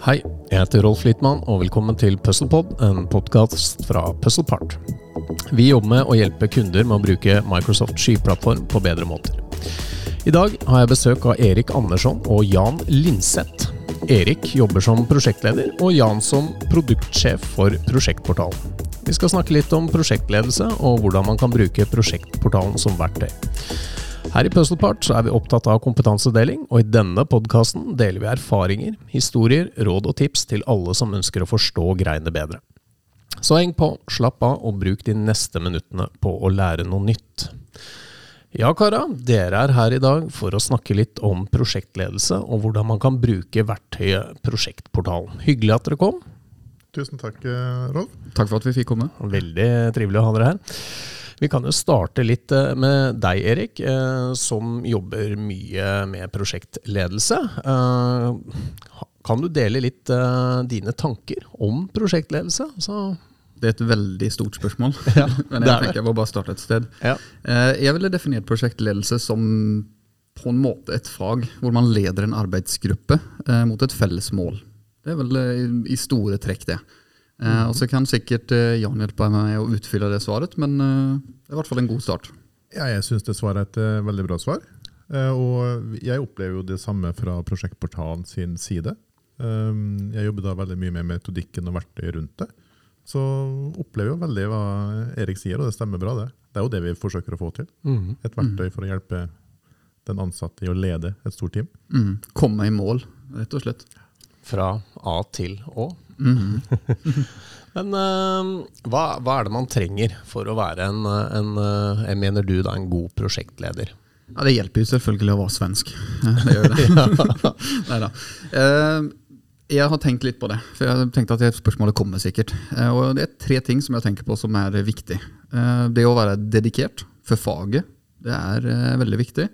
Hei, jeg heter Rolf Littmann, og velkommen til Puzzlepod, en podkast fra Puzzlepart. Vi jobber med å hjelpe kunder med å bruke Microsoft skyplattform på bedre måter. I dag har jeg besøk av Erik Andersson og Jan Linseth. Erik jobber som prosjektleder, og Jan som produktsjef for Prosjektportalen. Vi skal snakke litt om prosjektledelse, og hvordan man kan bruke Prosjektportalen som verktøy. Her i Puzzlepart så er vi opptatt av kompetansedeling, og i denne podkasten deler vi erfaringer, historier, råd og tips til alle som ønsker å forstå greiene bedre. Så heng på, slapp av og bruk de neste minuttene på å lære noe nytt. Ja, kara, dere er her i dag for å snakke litt om prosjektledelse og hvordan man kan bruke verktøyet Prosjektportalen. Hyggelig at dere kom. Tusen takk, eh, Rolf. Takk for at vi fikk komme. Veldig trivelig å ha dere her. Vi kan jo starte litt eh, med deg, Erik, eh, som jobber mye med prosjektledelse. Eh, kan du dele litt dine tanker om prosjektledelse? Så det er et veldig stort spørsmål, ja, men jeg tenker jeg må bare starte et sted. Ja. Jeg ville definert prosjektledelse som på en måte et fag hvor man leder en arbeidsgruppe mot et felles mål. Det er vel i store trekk det. Eh, og Så kan sikkert eh, Jan hjelpe meg med å utfylle det svaret, men eh, det er i hvert fall en god start. Ja, jeg syns det svaret er et veldig bra svar. Og jeg opplever jo det samme fra Prosjektportalen sin side. Um, jeg jobber da veldig mye med metodikken og verktøy rundt det. Så opplever jo veldig hva Erik sier, og det stemmer bra, det. Det er jo det vi forsøker å få til. Mm. Et verktøy for å hjelpe den ansatte i å lede et stort team. Mm. Komme i mål, rett og slett. Fra A til Å. Mm. Men uh, hva, hva, er det man trenger for å være en, en uh, jeg mener du da, en god prosjektleder? Ja, Det hjelper jo selvfølgelig å være svensk. Det gjør det. Neida. Uh, jeg har tenkt litt på det, for jeg har tenkt at spørsmålet kommer sikkert. Og Det er tre ting som jeg tenker på som er viktig. Det å være dedikert for faget, det er veldig viktig.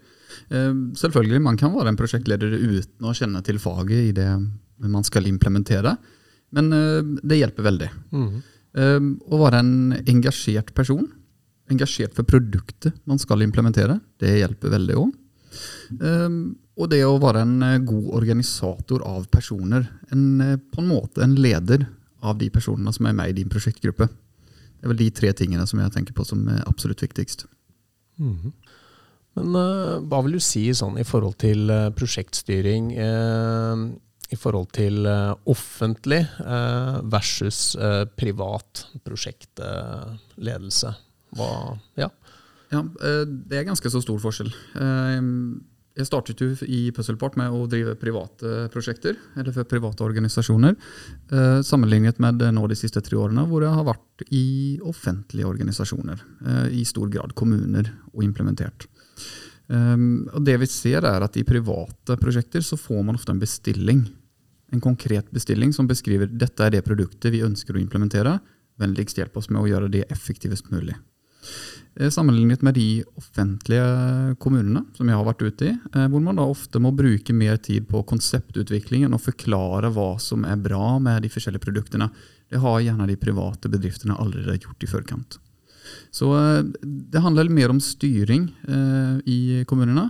Selvfølgelig, man kan være en prosjektleder uten å kjenne til faget i det man skal implementere. Men uh, det hjelper veldig. Mm. Uh, å være en engasjert person, engasjert for produktet man skal implementere, det hjelper veldig òg. Eh, og det å være en god organisator av personer. En, på en måte en leder av de personene som er med i din prosjektgruppe. Det er vel de tre tingene som jeg tenker på som er absolutt viktigst. Mm. Men hva vil du si sånn i forhold til prosjektstyring? I forhold til uh, offentlig uh, versus uh, privat prosjektledelse. Hva, ja. ja. det er ganske så stor forskjell. jeg startet jo i Puzzleport med å drive private prosjekter, eller for private organisasjoner, sammenlignet med nå de siste tre årene, hvor jeg har vært i offentlige organisasjoner. I stor grad kommuner og implementert. Um, og det vi ser er at I private prosjekter så får man ofte en bestilling. En konkret bestilling som beskriver dette er det produktet vi ønsker å implementere. Vennligst hjelp oss med å gjøre det effektivest mulig. Eh, sammenlignet med de offentlige kommunene som jeg har vært ute i, eh, hvor man da ofte må bruke mer tid på konseptutviklingen og forklare hva som er bra med de forskjellige produktene. Det har gjerne de private bedriftene allerede gjort i forkant. Så eh, det handler mer om styring eh, i kommunene.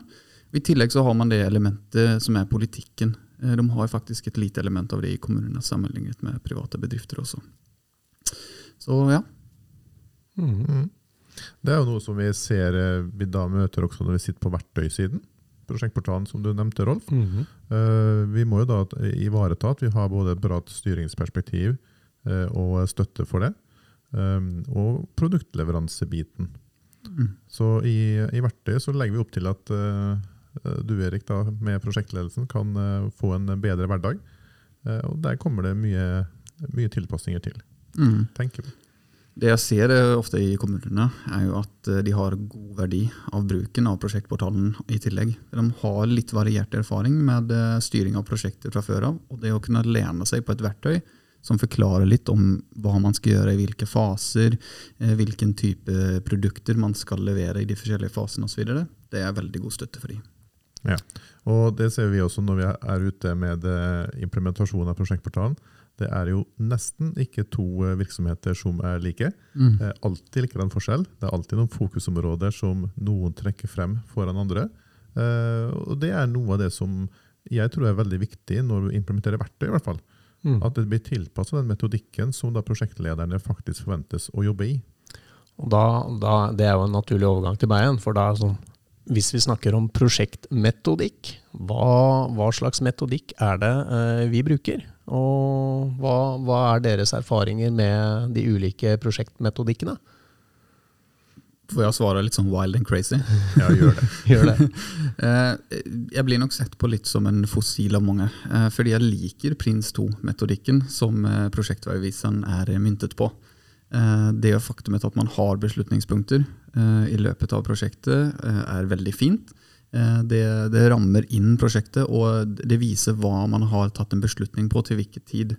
I tillegg så har man det elementet som er politikken. Eh, de har faktisk et lite element av det i kommunene sammenlignet med private bedrifter også. Så ja. Mm. Det er jo noe som vi ser vi da møter også når vi sitter på verktøysiden. Prosjektportalen som du nevnte, Rolf. Mm -hmm. Vi må jo da ivareta at vi har både et bra styringsperspektiv og støtte for det. Um, og produktleveransebiten. Mm. Så i, i verktøyet så legger vi opp til at uh, du Erik, da, med prosjektledelsen kan uh, få en bedre hverdag. Og der kommer det mye, mye tilpasninger til. Mm. tenker vi. Det jeg ser ofte i kommunene, er jo at de har god verdi av bruken av prosjektportalen i tillegg. De har litt variert erfaring med styring av prosjekter fra før av. Og det å kunne lene seg på et verktøy som forklarer litt om hva man skal gjøre i hvilke faser, eh, hvilken type produkter man skal levere i de forskjellige fasene osv. Det er veldig god støtte for dem. Ja, og Det ser vi også når vi er ute med eh, implementasjon av prosjektportalen. Det er jo nesten ikke to eh, virksomheter som er like. Mm. Det er alltid likedan forskjell. Det er alltid noen fokusområder som noen trekker frem foran andre. Og Det er noe av det som jeg tror er veldig viktig når du implementerer verktøy. i hvert fall. Mm. At det blir tilpassa den metodikken som da prosjektlederne faktisk forventes å jobbe i. Og da, da, Det er jo en naturlig overgang til meg igjen. for da sånn, Hvis vi snakker om prosjektmetodikk, hva, hva slags metodikk er det eh, vi bruker? Og hva, hva, er deres erfaringer med de ulike prosjektmetodikkene? Får jeg svare litt sånn wild and crazy? Ja, gjør det. gjør det. Eh, jeg blir nok sett på litt som en fossil av mange. Eh, fordi jeg liker Prins 2-metodikken som eh, prosjektveiviseren er myntet på. Det faktumet at man har beslutningspunkter i løpet av prosjektet, er veldig fint. Det, det, rammer inn prosjektet, og det viser hva man har tatt en beslutning på til hvilken tid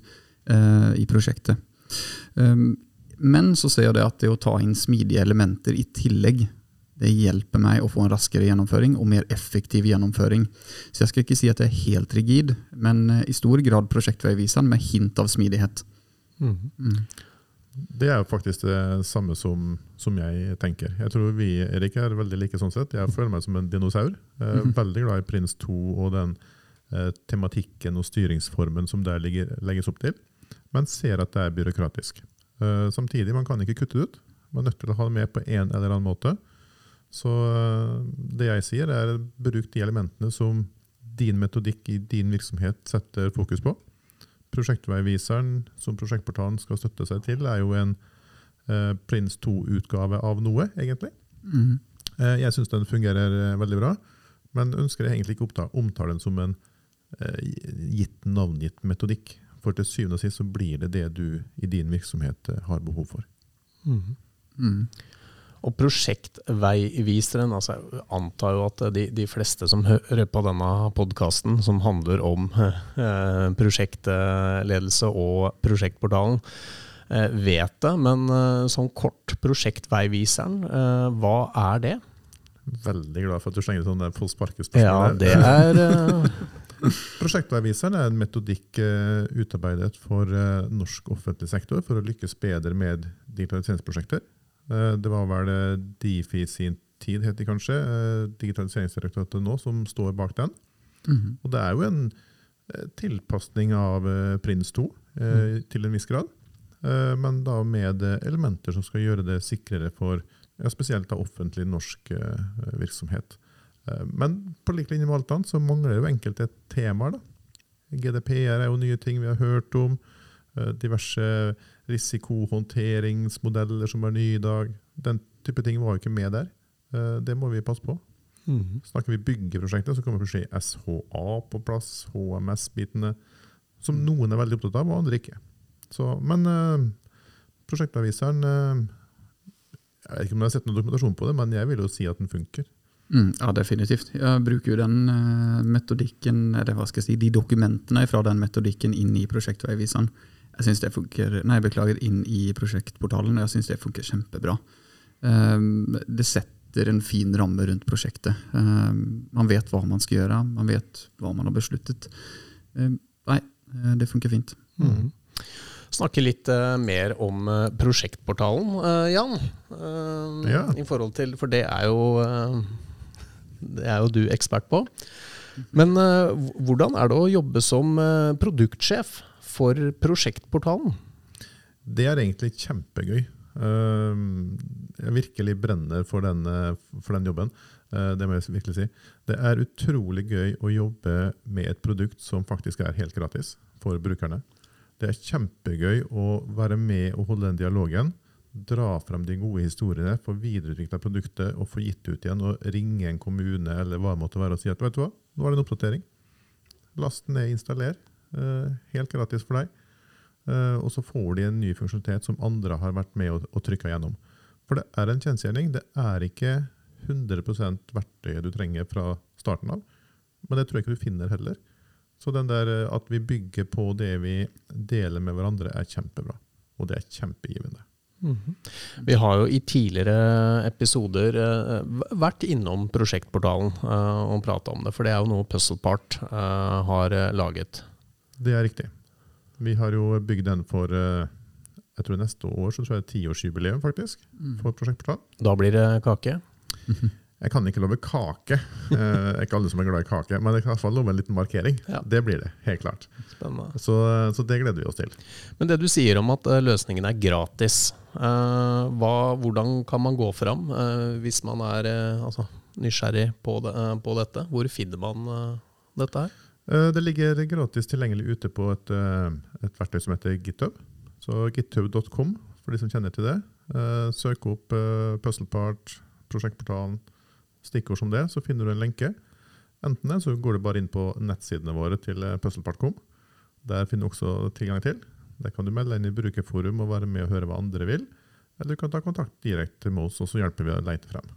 i prosjektet. Men så ser jeg det at det å ta inn smidige elementer i tillegg, det hjelper meg å få en raskere gjennomføring og mer effektiv gjennomføring. Så jeg skal ikke si at det er helt rigid, men eh, i stor grad prosjektveivisen med hint av smidighet. Mm. Mm. Det er jo faktisk det samme som, som, jeg tenker. Jeg tror vi Erik, er veldig like sånn sett. Jeg føler meg som en dinosaur. Jeg mm. veldig glad i Prins 2 og den eh, tematikken og styringsformen som der ligger, legges opp til, men ser at det er byråkratisk. Uh, samtidig, man kan ikke kutte det ut. Man er nødt til å ha det med på en eller annen måte. Så uh, det jeg sier, er bruk de elementene som din metodikk i din virksomhet setter fokus på. Prosjektveiviseren som prosjektportalen skal støtte seg til, er jo en uh, Prins 2-utgave av noe, egentlig. Mm. jeg syns den fungerer veldig bra, men ønsker jeg egentlig ikke å omtale den som en gitt, navngitt metodikk. For til syvende og sist så blir det det du i din virksomhet eh, har behov for. Mm. Mm. Og prosjektveiviseren, altså jeg antar jo at de, de, fleste som hører på denne podkasten, som handler om eh, prosjektledelse og prosjektportalen, eh, vet det. Men eh, sånn kort, prosjektveiviseren, eh, hva er det? Veldig glad for at du slenger sånn få sparkespørsmål. Ja, det er eh, Prosjektveiviseren er en metodikk uh, utarbeidet for uh, norsk offentlig sektor for å lykkes bedre med digitaliseringsprosjekter. Uh, det var vel Difi sin tid, het de kanskje, Digitaliseringsdirektoratet nå, som står bak den. Mm -hmm. Og det er jo en tilpasning av Prins 2 mm. til en viss grad, men da med elementer som skal gjøre det sikrere for ja, spesielt offentlig norsk virksomhet. Eh, men på lik linje med alt annet så mangler det jo enkelte temaer. da. GDPR er jo nye ting vi har hørt om. Eh, diverse risikohåndteringsmodeller som er nye i dag. Den type ting var jo ikke med der. Eh, det må vi passe på. Mm. Snakker vi byggeprosjektet, så kommer plutselig SHA på plass, HMS-bitene, som noen er veldig opptatt av, og andre ikke. Så, men prosjektaviseren, prosjektavviseren Jeg vet ikke om jeg har sett noen dokumentasjon på det, men jeg vil jo si at den funker. Mm, ja, definitivt. Jeg bruker jo den uh, metodikken, eller hva skal jeg si, de dokumentene fra den metodikken inn i prosjektveiviseren. Jeg synes det funker, nei, beklager, inn i prosjektportalen, og jeg syns det funker kjempebra. Um, det setter en fin ramme rundt prosjektet. Um, man vet hva man skal gjøre, man vet hva man har besluttet. Um, nei, eh, det funker fint. Mm. Snakke litt uh, mer om uh, prosjektportalen, uh, Jan. Ja. I forhold til, For det er jo det er jo du ekspert på. Men uh, hvordan er det å jobbe som uh, produktsjef for prosjektportalen? Det er egentlig kjempegøy. Uh, jeg virkelig brenner for, denne, for den jobben. det må jeg virkelig si. Det er utrolig gøy å jobbe med et produkt som faktisk er helt gratis for brukerne. Det er kjempegøy å være med og holde den dialogen dra frem de gode historiene, få videreutvikla produktet og få gitt ut igjen. Og ringe en kommune eller hva det måtte være og si at vet du hva, nå er det en oppdatering. Last ned, installer. Uh, helt gratis for deg. Uh, og så får de en ny funksjonalitet som andre har vært med og, og trykka gjennom. For det er en kjensgjerning. Det er ikke 100% verktøyet du trenger fra starten av. Men det tror jeg ikke du finner heller. Så den der eh, at vi bygger på det vi deler med hverandre, er kjempebra. Og det er kjempegivende. Mhm. Vi har jo i tidligere episoder uh, vært innom prosjektportalen uh, og prata om det, for det er jo noe Puzzlepart uh, har laget. Det er riktig. Vi har jo bygd den for jeg tror neste år så tror jeg det er tiårsjubileum faktisk, mm. for prosjektportalen. Da blir det kake? Jeg kan ikke love kake. Eh, Det er ikke alle som er glad i kake, men jeg kan i hvert fall love en liten markering. Ja. Det blir det, helt klart. Så, så det gleder vi oss til. Men det du sier om at eh, løsningen er gratis, eh, hva, hvordan kan man gå fram hvis man er altså, nysgjerrig på, det, på dette? Hvor finner man dette her? Det ligger gratis tilgjengelig ute på et, et verktøy som heter GitHub. Så github.com, for de som kjenner til det. Søk opp Puzzlepart, prosjektportalen, stikkord som det, så finner du en lenke. Enten det, så går du bare inn på nettsidene våre til Puzzle.com. Der finner du også tilgang til. Der kan du melde inn i brukerforum og være med og høre hva andre vil. Eller du kan ta kontakt direkte med oss, og så hjelper vi å leite frem.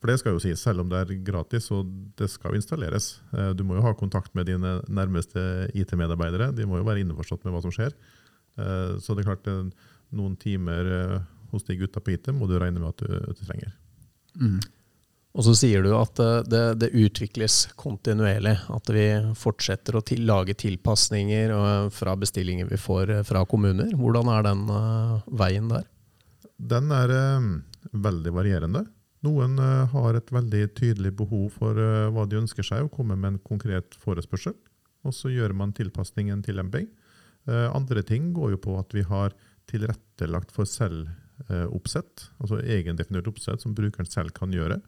For det skal jo sies, selv om det er gratis og det skal jo installeres. eh, Du må jo ha kontakt med dine nærmeste IT-medarbeidere. De må jo være innforstått med hva som skjer. Eh, Så det er klart, eh, noen timer eh, hos de gutta på IT må du regne med at du, trenger. Og så sier du at eh, det, det utvikles kontinuerlig. At vi fortsetter å til, lage tilpasninger eh, fra bestillinger vi får eh, fra kommuner. Hvordan er den veien der? Den er veldig varierende. Noen har et veldig tydelig behov for hva de ønsker seg, og kommer med en konkret forespørsel. Og så gjør man tilpasningen til MBing. Andre ting går jo på at vi har tilrettelagt for selvoppsett, altså egendefinert oppsett som brukeren selv kan gjøre.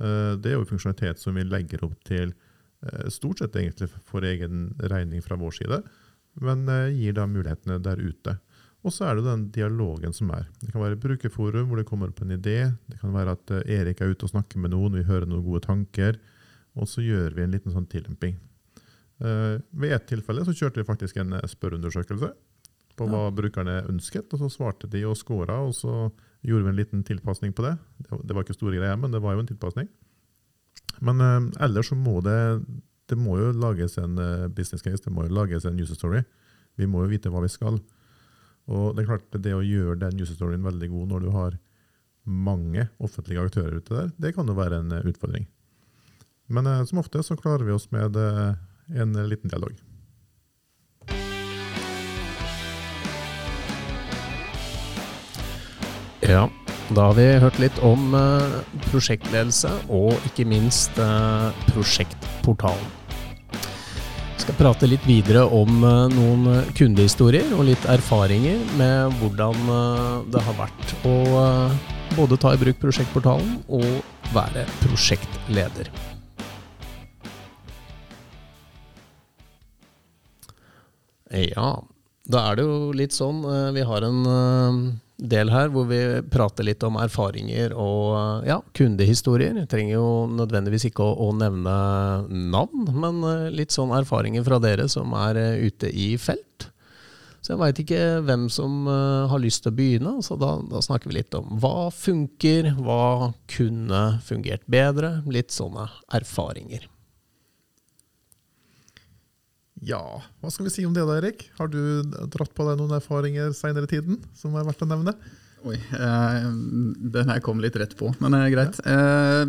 Eh, Det er jo funksjonalitet som vi legger opp til eh, stort sett egentlig for egen regning fra vår side, men eh, gir da mulighetene der ute. Og så er det den dialogen som er. Det kan være brukerforum hvor det kommer opp en idé. Det kan være at Erik er ute og snakker med noen, vi hører noen gode tanker. Og så gjør vi en liten sånn tillemping. Ved et tilfelle så kjørte vi faktisk en spørreundersøkelse på hva brukerne ønsket. og Så svarte de og scora, og så gjorde vi en liten tilpasning på det. Det var- ikke store greier, men det var jo en tilpasning. Men uh, ellers så må det det må jo lages en eh, business case, det må jo lages en user story. Vi må jo vite hva vi skal. Og det er klart det å gjøre den user storyen veldig god når du har mange offentlige aktører ute der, det kan jo være en eh, utfordring. Men som ofte så klarer vi oss med en liten dialog. Ja, da har vi hørt litt om eh, prosjektledelse og ikke minst eh, prosjektportalen. Vi skal prate litt videre om eh, noen kundehistorier og litt erfaringer med hvordan det har vært å både ta i bruk prosjektportalen og være prosjektleder. Ja, da er det jo litt sånn. Vi har en del her hvor vi prater litt om erfaringer og eh, ja, kundehistorier. Jeg trenger jo nødvendigvis ikke å, å nevne navn, men eh, litt sånn erfaringer fra dere som er eh, ute i felt. Så jeg veit ikke hvem som har lyst til å begynne, så da, da snakker vi litt om hva funker, hva kunne fungert bedre. Litt sånne erfaringer. Ja, hva skal vi si om det da, Erik? Har du dratt på deg noen erfaringer seinere i tiden som er verdt å nevne? Oi, eh, den her kom litt rett på, men det er greit. Eh,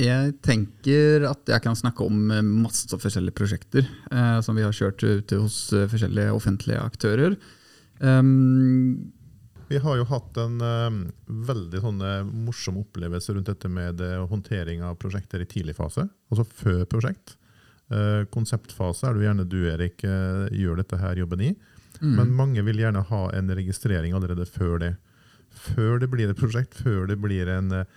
jeg tenker at jeg kan snakke om eh, masse forskjellige prosjekter eh, som vi har kjørt ute hos eh, forskjellige offentlige aktører. Um, Vi har jo hatt en eh, veldig sånn, eh, morsom opplevelse rundt dette med eh, håndtering av prosjekter i tidlig fase, altså før prosjekt. Eh, konseptfase er det jo gjerne du, Erik, eh, gjør dette her jobben i. Men mange vil gjerne ha en registrering allerede før det. Før det blir et prosjekt, før det blir en eh,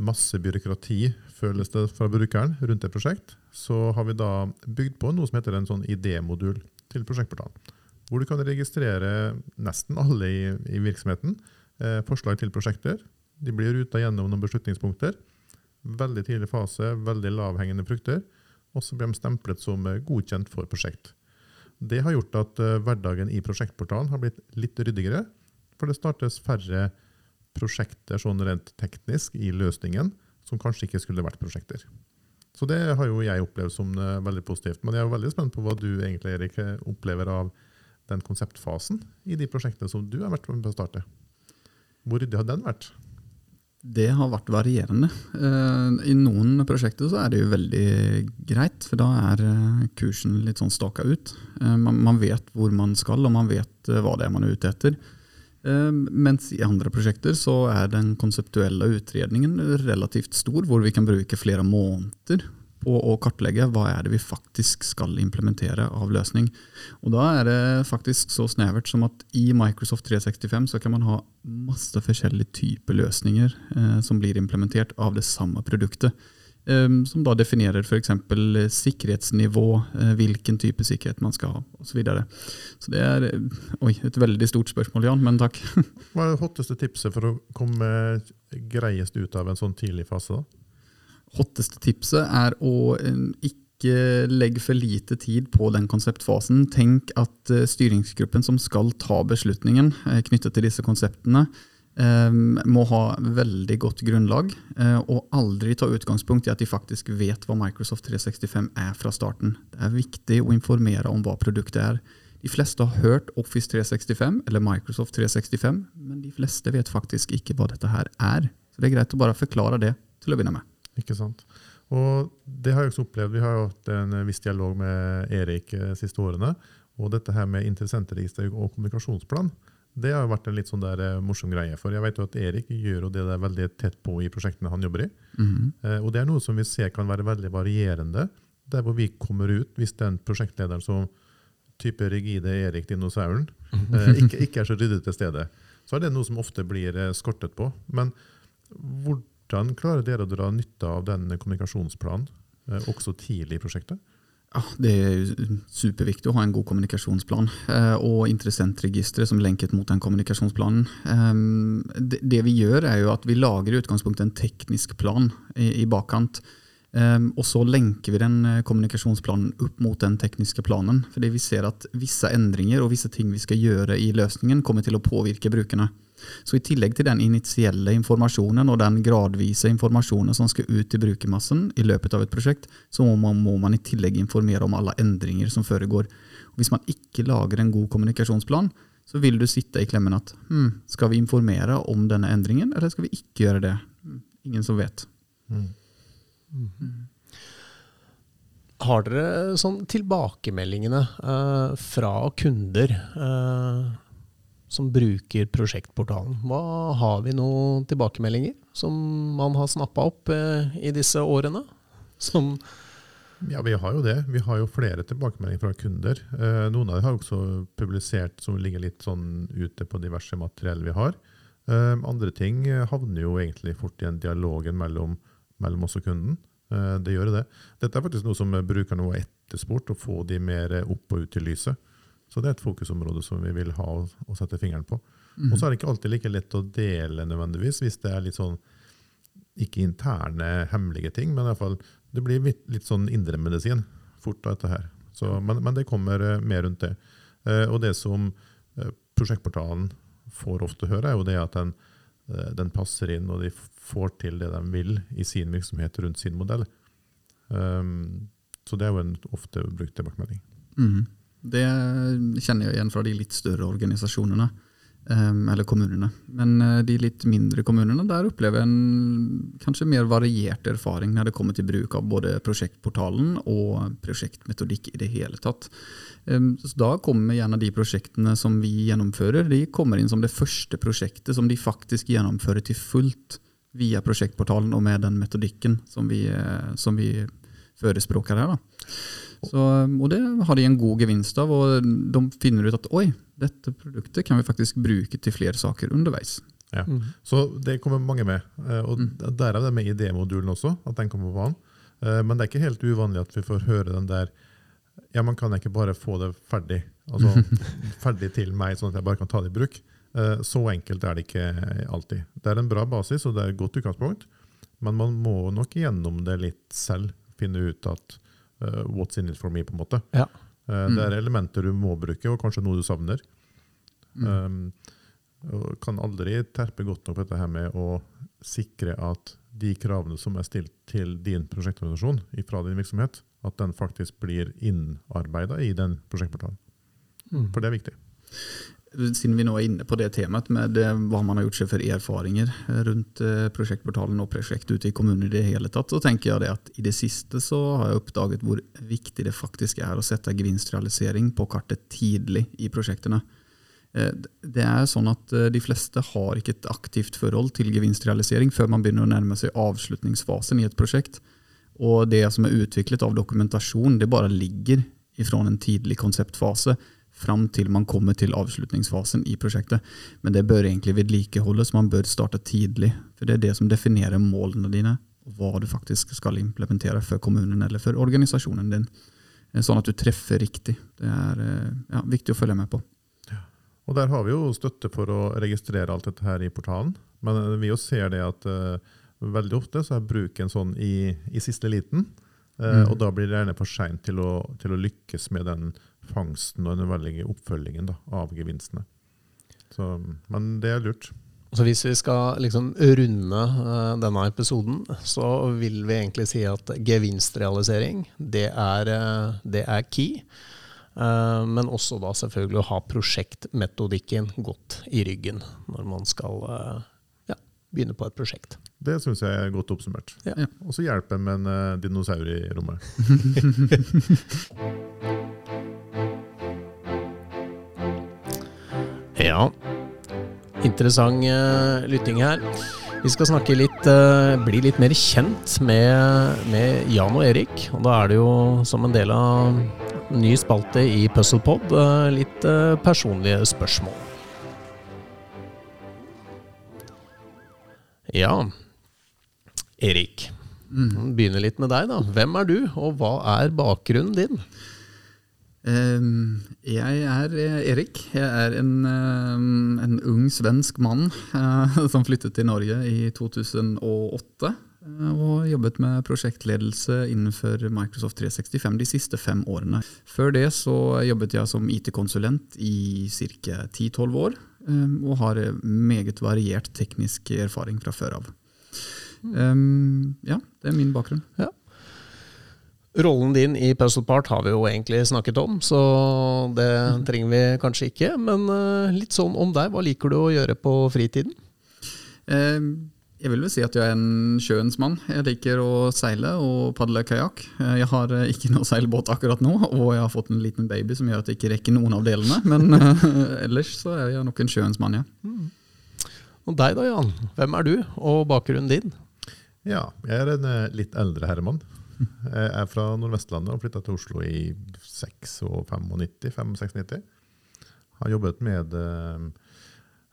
masse byråkrati, føles det fra brukeren, rundt et prosjekt, så har vi da bygd på noe som heter en sånn idémodul til prosjektportalen. Hvor du kan registrere nesten alle i, i virksomheten. Eh, forslag til prosjekter. De blir ruta gjennom noen beslutningspunkter. Veldig tidlig fase, veldig lavhengende frukter. Og så blir de stemplet som eh, godkjent for prosjekt. Det har gjort at eh, hverdagen i prosjektportalen har blitt litt ryddigere. For det startes færre prosjekter sånn rent teknisk i løsningen som kanskje ikke skulle vært prosjekter. Så det har jo jeg opplevd som eh, veldig positivt. Men jeg er veldig spent på hva du egentlig, Erik, opplever av den konseptfasen i de prosjektene som du har vært med på å starte. Hvor ryddig har den vært? Det har vært varierende. Eh, I noen prosjekter så er det jo veldig greit, for da er eh, kursen litt sånn staka ut. Eh, Man, vet hvor man skal, og man vet hva det er man er ute etter. Mens i andre prosjekter så er den konseptuelle utredningen relativt stor, hvor vi kan bruke flere måneder på å kartlegge hva er det vi faktisk skal implementere av løsning. Og Da er det faktisk så snevert som at i Microsoft 365 så kan man ha masse forskjellige typer løsninger eh, som blir implementert av det samme produktet. Eh, som da definerer f.eks. sikkerhetsnivå, eh, hvilken type sikkerhet man skal ha osv. Så, videre. så det er eh, oi, et veldig stort spørsmål, Jan, men takk. Hva er det hotteste tipset for å komme greiest ut av en sånn tidlig fase? da? Hotteste tipset er å eh, ikke legge for lite tid på den konseptfasen. Tenk at styringsgruppen som skal ta beslutningen knyttet til disse konseptene, må ha veldig godt grunnlag, og aldri ta utgangspunkt i at de faktisk vet hva Microsoft 365 er fra starten. Det er viktig å informere om hva produktet er. De fleste har hørt Office 365 eller Microsoft 365, men de fleste vet faktisk ikke hva dette her er. Så det er greit å bare forklare det til å begynne med. Ikke sant. Og det har jeg også opplevd. Vi har jo hatt en viss dialog med Erik de eh, siste årene. Og dette her med interessentregister og kommunikasjonsplan det har jo vært en litt sånn der uh, morsom greie. For jeg vet jo at Erik gjør jo det der veldig tett på i prosjektene han jobber i. Mm -hmm. og det er noe som vi ser kan være veldig varierende. Der hvor vi kommer ut, hvis den prosjektlederen som type rigide Erik dinosauren uh, ikke, ikke, er så ryddig til stede, så er det noe som ofte blir skortet på. Men hvordan klarer dere å dra nytte av den kommunikasjonsplanen også tidlig i prosjektet? Ja, det er superviktig å ha en god kommunikasjonsplan eh, og interessentregisteret som lenket mot den kommunikasjonsplanen. Eh, det vi gjør, er jo at vi lager i utgangspunktet en teknisk plan i bakkant. Eh, og så lenker vi den kommunikasjonsplanen opp mot den tekniske planen. Fordi vi ser at visse endringer og visse ting vi skal gjøre i løsningen, kommer til å påvirke brukerne. Så i tillegg til den initielle informasjonen og den gradvise informasjonen som skal ut til brukermassen i løpet av et prosjekt, så må man, må man i tillegg informere om alle endringer som foregår. Og hvis man ikke lager en god kommunikasjonsplan, så vil du sitte i klemmen at hm, skal vi informere om denne endringen, eller skal vi ikke gjøre det? Hm, ingen som vet. Mm. Mm. Har dere sånn tilbakemeldingene uh, fra kunder uh, som bruker prosjektportalen. Hva Har vi noen tilbakemeldinger som man har snappa opp eh, i disse årene? Som ja, vi har jo det. Vi har jo flere tilbakemeldinger fra kunder. Eh, noen av dem har også publisert som ligger litt sånn ute på diverse materiell vi har. Eh, andre ting havner jo egentlig fort i en dialogen mellom, mellom oss og kunden. Eh, det gjør det. Dette er faktisk noe som brukerne har etterspurt, å få de mer opp og ut i lyset. Så det er et fokusområde som vi vil ha å sette fingeren på. Mm. Og så er det ikke alltid like lett å dele nødvendigvis, hvis det er litt sånn ikke interne, hemmelige ting, men i fall, det blir litt, litt sånn indremedisin fort av dette her. Så, men, men, det kommer uh, mer rundt det. Uh, og det som prosjektportalen får ofte høre, er jo det at den, den, passer inn, og de får til det de vil i sin virksomhet rundt sin modell. Um, så det er jo en ofte brukt tilbakemelding. Mm. Det kjenner jeg igjen fra de litt større organisasjonene. Um, eller kommunene. Men uh, de litt mindre kommunene, der opplever en kanskje mer variert erfaring når det kommer til bruk av både prosjektportalen og prosjektmetodikk i det hele tatt. Um, så Da kommer gjerne de prosjektene som vi gjennomfører, de kommer inn som det første prosjektet som de faktisk gjennomfører til fullt via prosjektportalen og med den metodikken som vi, uh, som vi førespråker her. da. Så, og det har de en god gevinst av, og de finner ut at oi, dette produktet kan vi faktisk bruke til flere saker underveis. Ja. Mm. Så det kommer mange med. Eh, og mm. Derav det med idémodulen også, at den kommer på banen. Eh, men det er ikke helt uvanlig at vi får høre den der Ja, man kan ikke bare få det ferdig. Altså ferdig til meg, sånn at jeg bare kan ta det i bruk. Eh, så enkelt er det ikke alltid. Det er en bra basis, og det er et godt utgangspunkt. Men man må nok gjennom det litt selv finne ut at uh, what's in it for me, på en måte. Ja. Uh, mm. Det er elementer du må bruke, og kanskje noe du savner. Mm. Um, kan aldri terpe godt nok på dette her med å sikre at de kravene som er stilt til din prosjektorganisasjon fra din virksomhet, at den faktisk blir innarbeida i den prosjektportalen. Mm. For det er viktig siden vi nå er inne på det temaet med hva man har gjort seg for erfaringer rundt eh, prosjektportalen og prosjekt ute i kommunen i det hele tatt, så tenker jeg det at i det siste så har jeg oppdaget hvor viktig det faktisk er å sette gevinstrealisering på kartet tidlig i prosjektene. Eh, det er sånn at eh, De fleste har ikke et aktivt forhold til gevinstrealisering før man begynner å nærme seg avslutningsfasen i et prosjekt. Og det som er utviklet av dokumentasjon, det bare ligger ifra en tidlig konseptfase fram til man kommer til avslutningsfasen i prosjektet. Men det bør egentlig vedlikeholdes, man bør starte tidlig. For det er det som definerer målene dine, og hva du faktisk skal implementere for kommunen eller for organisasjonen din. Sånn at du treffer riktig. Det er ja, viktig å følge med på. Og Der har vi jo støtte for å registrere alt dette her i portalen. Men vi jo ser det at uh, veldig ofte så er bruken sånn i, i siste liten. Uh, mm. Og da blir det gjerne for seint til, til, å lykkes med den fangsten og den veldige oppfølgingen da, av gevinstene. Så, men det er lurt. Så hvis vi skal liksom runde uh, denne episoden, så vil vi egentlig si at gevinstrealisering, det er, det er key. Eh, men også da selvfølgelig å ha prosjektmetodikken godt i ryggen når man skal eh, ja, begynne på et prosjekt. Det syns jeg er godt oppsummert. Ja. Og så hjelper med en dinosaur i rommet. ja. Interessant uh, lytting her. Vi skal snakke litt, uh, bli litt mer kjent med, med Jan og Erik. Og da er det jo som en del av ny spalte i Puzzlepod. uh, litt uh, personlige spørsmål. Ja, Erik. Mm. Begynner litt med deg, da. Hvem er du, og hva er bakgrunnen din? Um, jeg er eh, Erik. Jeg er en, um, en ung svensk mann uh, som flyttet til Norge i 2008. Eh, og jobbet med prosjektledelse innenfor Microsoft 365 de siste fem årene. Før det så jobbet jeg som IT-konsulent i ca. 10-12 år, eh, og har meget variert teknisk erfaring fra før av. Um, ja, det er min bakgrunn. Ja. Rollen din i Puzzlepart har vi jo egentlig snakket om, så det trenger vi kanskje ikke. Men litt sånn om deg, hva liker du å gjøre på fritiden? Um, jeg vil vel si at jeg er en sjøens mann. Jeg liker å seile og padle kajakk. Jeg har eh, ikke noe seilbåt akkurat nå, og jeg har fått en liten baby som gjør at jeg ikke rekker noen av delene. Men ellers så er jeg nok en sjøens mann, ja. Mm. Og deg da, Jan. Hvem er du, og bakgrunnen din? Ja, jeg er en eh, litt eldre herremann. Jeg er fra Nordvestlandet og flytta til Oslo i 96-95. Har jobbet med uh,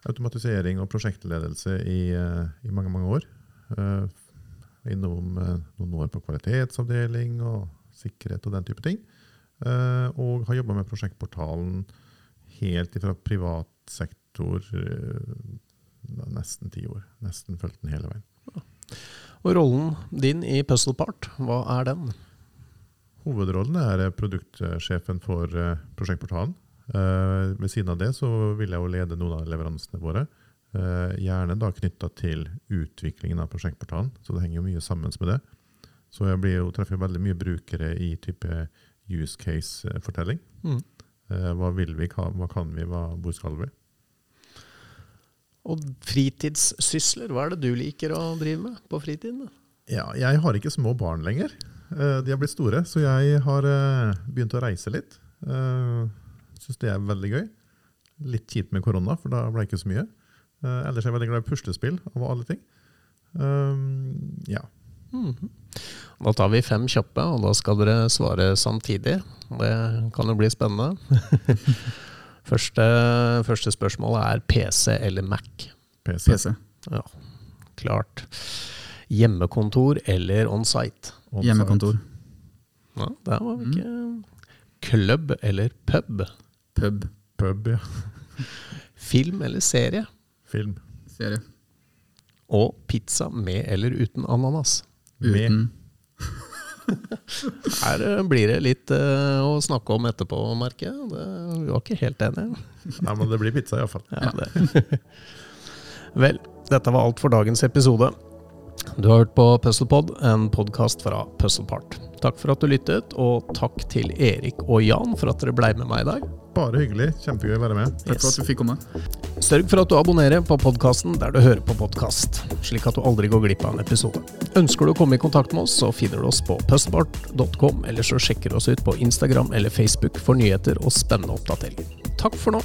automatisering og prosjektledelse i, eh, i mange, mange år. Uh, innom noen år på kvalitetsavdeling og sikkerhet og den type ting. Og har jobba med prosjektportalen helt fra privat sektor nesten ti år. Nesten fulgt den hele veien. Og rollen din i Puzzlepart, hva er den? Hovedrollen er produktsjefen for prosjektportalen. Uh, ved siden av det så vil jeg jo lede noen av leveransene våre. Gjerne da knytta til utviklingen av prosjektportalen, så det henger jo mye sammen med det. Så jeg blir jo, treffer veldig mye brukere i type use case-fortelling. Mm. Hva vil vi, hva kan vi, hva, hvor skal vi? Og fritidssysler, hva er det du liker å drive med på fritiden? Ja, jeg har ikke små barn lenger. De har blitt store, så jeg har begynt å reise litt. Syns det er veldig gøy. Litt kjipt med korona, for da ble det ikke så mye. Ellers er jeg veldig glad i puslespill av alle ting. Um, ja. Mm -hmm. Da tar vi fem kjappe, og da skal dere svare samtidig. Det kan jo bli spennende. første, første spørsmål er PC eller Mac? PC. PC. Ja, klart. Hjemmekontor eller on-site? On Hjemmekontor. Ja, der var vi ikke mm. Klubb eller pub? Pub. Pub, ja. Film eller serie? Film. Serie. Og pizza med eller uten ananas? Uten. Her eh, blir det litt uh, å snakke om etterpå, merker jeg. Vi var ikke helt enige. Nei, men det blir pizza iallfall. Ja, det. Vel, dette var alt for dagens episode. Du har hørt på Puzzlepod, en podkast fra Puzzlepart. Takk for at du lyttet, og takk til Erik og Jan for at dere ble med meg i dag. Bare hyggelig. Kjempegøy å være med. Takk yes. for at du fikk komme. Sørg for at du abonnerer på podkasten der du hører på podkast, slik at du aldri går glipp av en episode. Ønsker du å komme i kontakt med oss, så finner du oss på puzzlepart.com, eller så sjekker du oss ut på Instagram eller Facebook for nyheter og spennende oppdateringer. Takk for nå.